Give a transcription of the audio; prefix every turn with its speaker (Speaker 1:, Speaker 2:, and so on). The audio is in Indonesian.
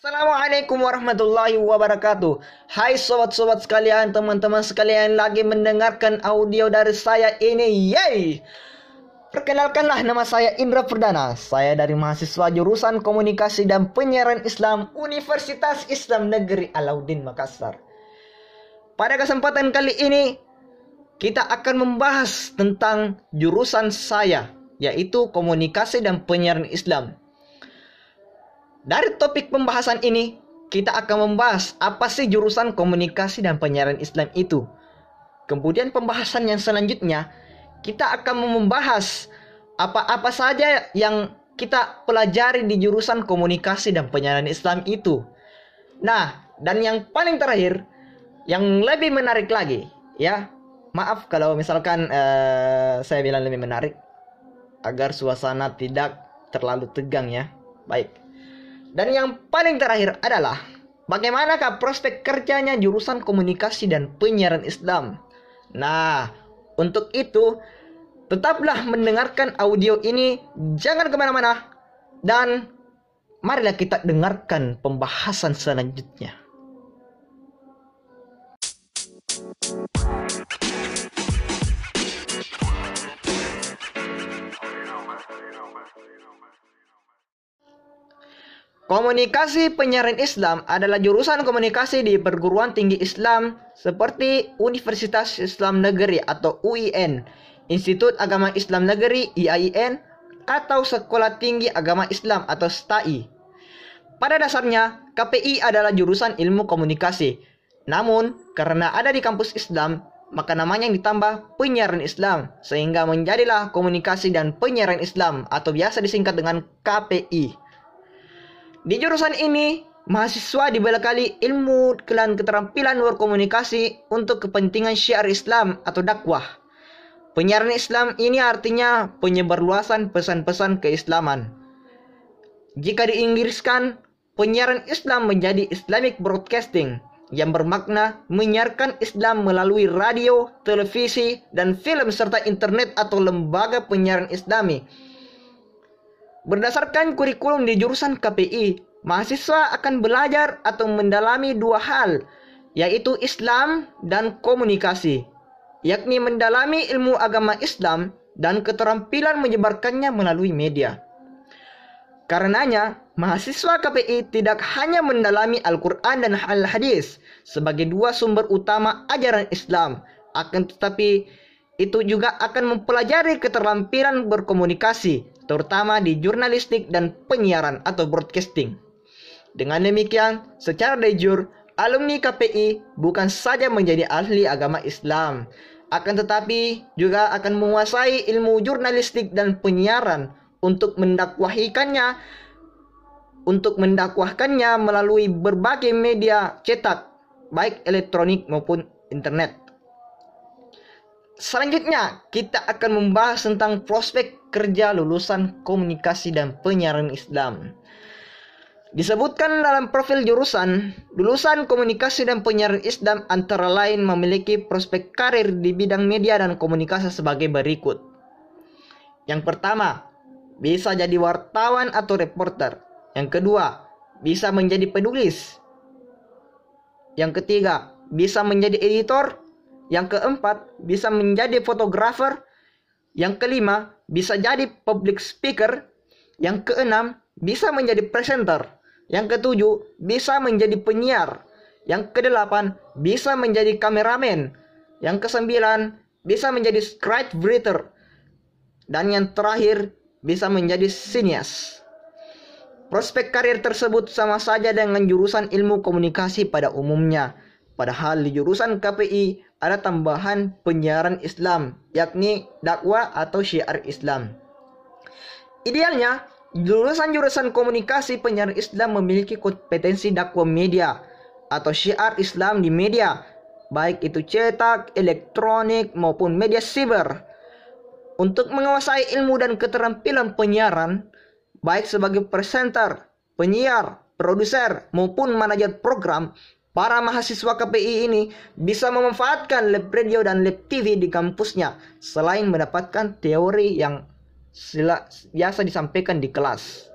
Speaker 1: Assalamualaikum warahmatullahi wabarakatuh. Hai sobat-sobat sekalian, teman-teman sekalian lagi mendengarkan audio dari saya ini Yeay Perkenalkanlah nama saya Indra Perdana. Saya dari mahasiswa jurusan komunikasi dan penyiaran Islam Universitas Islam Negeri Alauddin Makassar. Pada kesempatan kali ini Kita akan membahas tentang jurusan saya Yaitu komunikasi dan penyiaran Islam dari topik pembahasan ini, kita akan membahas apa sih jurusan komunikasi dan penyiaran Islam itu. Kemudian pembahasan yang selanjutnya, kita akan membahas apa-apa saja yang kita pelajari di jurusan komunikasi dan penyiaran Islam itu. Nah, dan yang paling terakhir, yang lebih menarik lagi, ya, maaf kalau misalkan uh, saya bilang lebih menarik, agar suasana tidak terlalu tegang ya. Baik. Dan yang paling terakhir adalah bagaimanakah prospek kerjanya jurusan komunikasi dan penyiaran Islam. Nah, untuk itu tetaplah mendengarkan audio ini, jangan ke mana-mana, dan marilah kita dengarkan pembahasan selanjutnya. Komunikasi penyiaran Islam adalah jurusan komunikasi di perguruan tinggi Islam seperti Universitas Islam Negeri atau UIN, Institut Agama Islam Negeri IAIN, atau Sekolah Tinggi Agama Islam atau STAI. Pada dasarnya, KPI adalah jurusan ilmu komunikasi. Namun, karena ada di kampus Islam, maka namanya yang ditambah penyiaran Islam, sehingga menjadilah komunikasi dan penyiaran Islam atau biasa disingkat dengan KPI. Di jurusan ini, mahasiswa dibekali ilmu keterampilan berkomunikasi untuk kepentingan syiar Islam atau dakwah. Penyiaran Islam ini artinya penyebarluasan pesan-pesan keislaman. Jika diinggriskan, penyiaran Islam menjadi Islamic Broadcasting yang bermakna menyiarkan Islam melalui radio, televisi, dan film serta internet atau lembaga penyiaran Islami Berdasarkan kurikulum di jurusan KPI, mahasiswa akan belajar atau mendalami dua hal, yaitu Islam dan komunikasi, yakni mendalami ilmu agama Islam dan keterampilan menyebarkannya melalui media. Karenanya, mahasiswa KPI tidak hanya mendalami Al-Quran dan Al-Hadis sebagai dua sumber utama ajaran Islam, akan tetapi itu juga akan mempelajari keterampilan berkomunikasi, terutama di jurnalistik dan penyiaran atau broadcasting. Dengan demikian, secara de jure, alumni KPI bukan saja menjadi ahli agama Islam, akan tetapi juga akan menguasai ilmu jurnalistik dan penyiaran untuk mendakwahikannya untuk mendakwahkannya melalui berbagai media cetak, baik elektronik maupun internet. Selanjutnya, kita akan membahas tentang prospek kerja lulusan komunikasi dan penyiaran Islam. Disebutkan dalam profil jurusan, lulusan komunikasi dan penyiaran Islam antara lain memiliki prospek karir di bidang media dan komunikasi sebagai berikut. Yang pertama, bisa jadi wartawan atau reporter. Yang kedua, bisa menjadi penulis. Yang ketiga, bisa menjadi editor yang keempat, bisa menjadi fotografer. Yang kelima, bisa jadi public speaker. Yang keenam, bisa menjadi presenter. Yang ketujuh, bisa menjadi penyiar. Yang kedelapan, bisa menjadi kameramen. Yang kesembilan, bisa menjadi scriptwriter. Dan yang terakhir, bisa menjadi sinias. Prospek karir tersebut sama saja dengan jurusan ilmu komunikasi pada umumnya. Padahal di jurusan KPI ada tambahan penyiaran Islam, yakni dakwah atau syiar Islam. Idealnya, jurusan-jurusan komunikasi penyiaran Islam memiliki kompetensi dakwah media atau syiar Islam di media, baik itu cetak, elektronik, maupun media siber. Untuk menguasai ilmu dan keterampilan penyiaran, baik sebagai presenter, penyiar, produser, maupun manajer program, Para mahasiswa KPI ini bisa memanfaatkan lab radio dan lab TV di kampusnya selain mendapatkan teori yang biasa disampaikan di kelas.